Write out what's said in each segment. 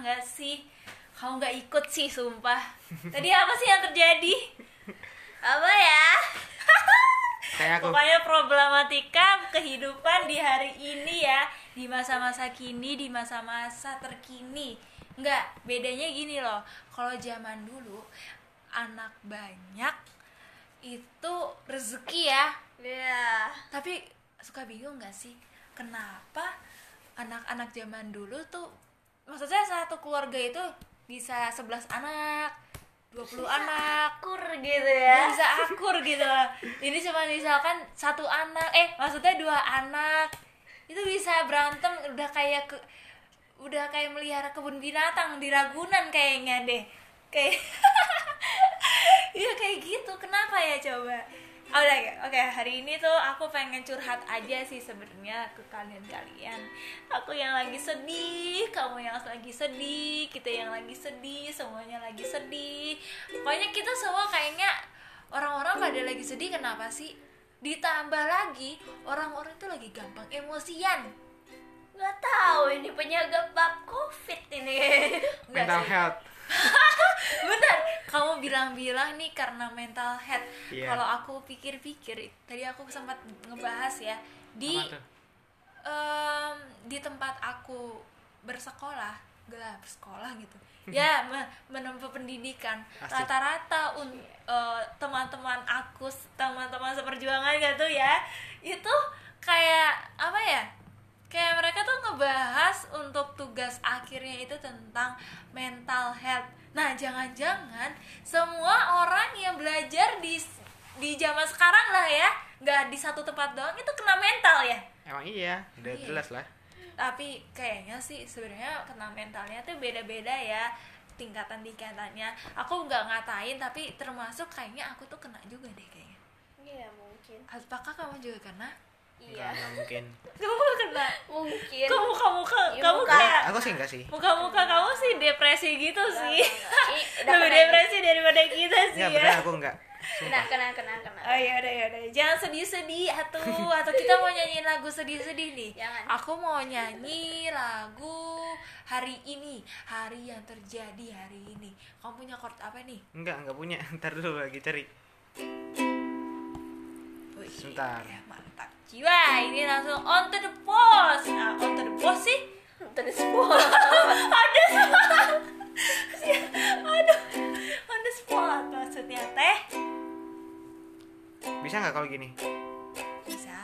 nggak sih? Kamu nggak ikut sih, sumpah. Tadi apa sih yang terjadi? Apa ya? Kayak aku. Pokoknya problematika kehidupan di hari ini ya, di masa-masa kini, di masa-masa terkini. Enggak, bedanya gini loh. Kalau zaman dulu anak banyak itu rezeki ya. Iya. Tapi suka bingung gak sih kenapa anak-anak zaman dulu tuh maksudnya satu keluarga itu bisa 11 anak 20 anak. Kur gitu ya. bisa akur gitu. Ini cuma misalkan satu anak eh maksudnya dua anak itu bisa berantem udah kayak ke udah kayak melihara kebun binatang di Ragunan kayaknya deh. Kayak iya kayak gitu. Kenapa ya coba Oh, udah ya? oke hari ini tuh aku pengen curhat aja sih sebenarnya ke kalian-kalian aku yang lagi sedih kamu yang lagi sedih kita yang lagi sedih semuanya lagi sedih pokoknya kita semua kayaknya orang-orang pada lagi sedih kenapa sih ditambah lagi orang-orang itu lagi gampang emosian Nggak tahu ini penyebab covid ini. Mental health. kamu bilang-bilang nih karena mental health. Iya. kalau aku pikir-pikir tadi aku sempat ngebahas ya di em, di tempat aku bersekolah gelar bersekolah gitu. Ya me- menempuh pendidikan. Rata-rata un- eh, teman-teman aku teman-teman seperjuangan gitu ya itu kayak apa ya kayak mereka tuh ngebahas untuk tugas akhirnya itu tentang mental health nah jangan-jangan semua orang yang belajar di di zaman sekarang lah ya nggak di satu tempat doang itu kena mental ya Emang iya, udah Iya. jelas lah. tapi kayaknya sih sebenarnya kena mentalnya tuh beda-beda ya tingkatan tingkatannya aku nggak ngatain tapi termasuk kayaknya aku tuh kena juga deh kayaknya Iya mungkin. apakah kamu juga kena Iya. Enggak, enggak mungkin. kamu kena Mungkin. kamu kamu kamu, Iya, kamu muka. kayak Aku sih enggak sih. muka-muka kamu sih depresi gitu Enggak, sih enggak, enggak. Ih, udah lebih depresi daripada kita sih Enggak, ya bener aku enggak. Kena kena kena kena. Oh iya udah ya udah. Jangan sedih-sedih atau atau kita mau nyanyiin lagu sedih-sedih nih. Jangan. Aku mau nyanyi lagu hari ini, hari yang terjadi hari ini. Kamu punya chord apa nih? Enggak, enggak punya. Ntar dulu lagi cari. Wih, Sebentar. ya. Jiwa, ini langsung on to the post. Nah, on to the post sih. Terus semua. Ada Aduh. On the spot maksudnya teh. Bisa nggak kalau gini? Bisa.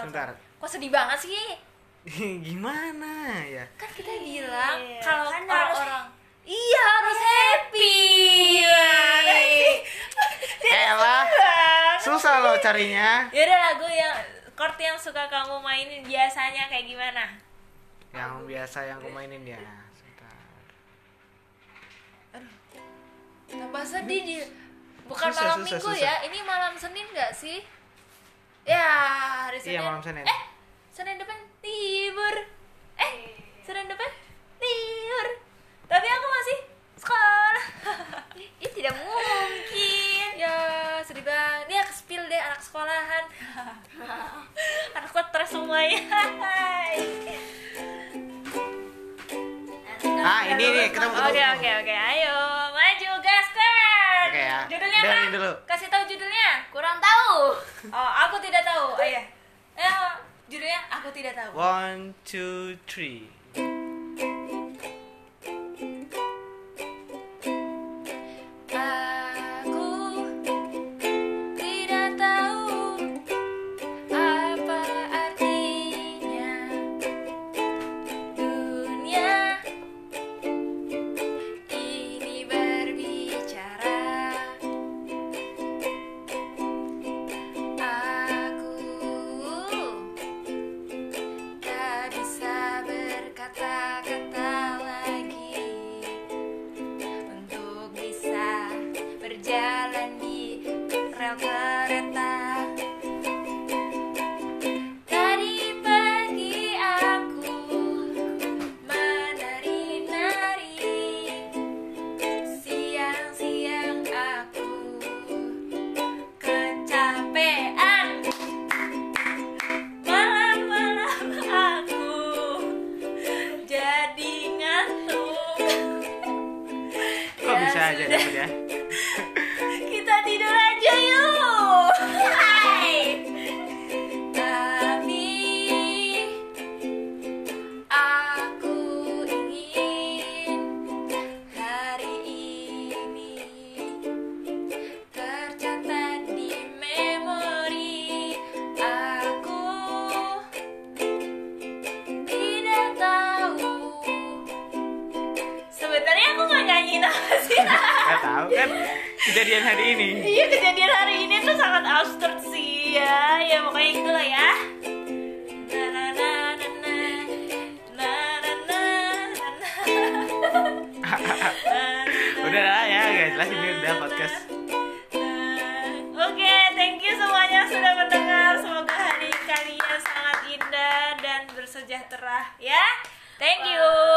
Stop stop stop stop Bentar. kok sedih banget sih Gimana ya? kan kita bilang Iya, kalau kan orang-orang iya harus happy Gimana sih? Elah, susah loh carinya. ya udah lagu yang chord yang suka kamu mainin biasanya kayak gimana Yang biasa yang aku mainin ya. Sebentar. tambah sedih di bukan Susah, malam susah, minggu susah. ya ini malam senin nggak sih ya hari senin. Iya, malam Senin. eh senin depan libur eh senin depan libur tapi aku masih sekolah. Ih tidak mungkin. ya sedih banget. Ya kespil deh anak sekolahan. Anak stres semuanya Ah, ini nih, ketemu ketemu. oke oke oke. Ayo maju gaskan Oke ya, judulnya apa? dulu. kasih tahu judulnya. Kurang tahu. Oh, aku tidak tahu. Oh iya. Eh, judulnya aku tidak tahu. One, two, three. Rel kereta. Tadi pagi aku menari-nari, siang-siang aku kecapean, malam-malam aku jadi ngantuk. Kok Ya bisa aja dapat ya? Apa sih Gak tahu kan kejadian hari ini. Iya kejadian hari ini tuh sangat absurd sih ya Ya pokoknya gitu lah ya. Udah lah ya guys, lah ini udah podcast. Oke, thank you semuanya sudah mendengar. Semoga hari kalian sangat indah dan bersejahtera ya. Thank you.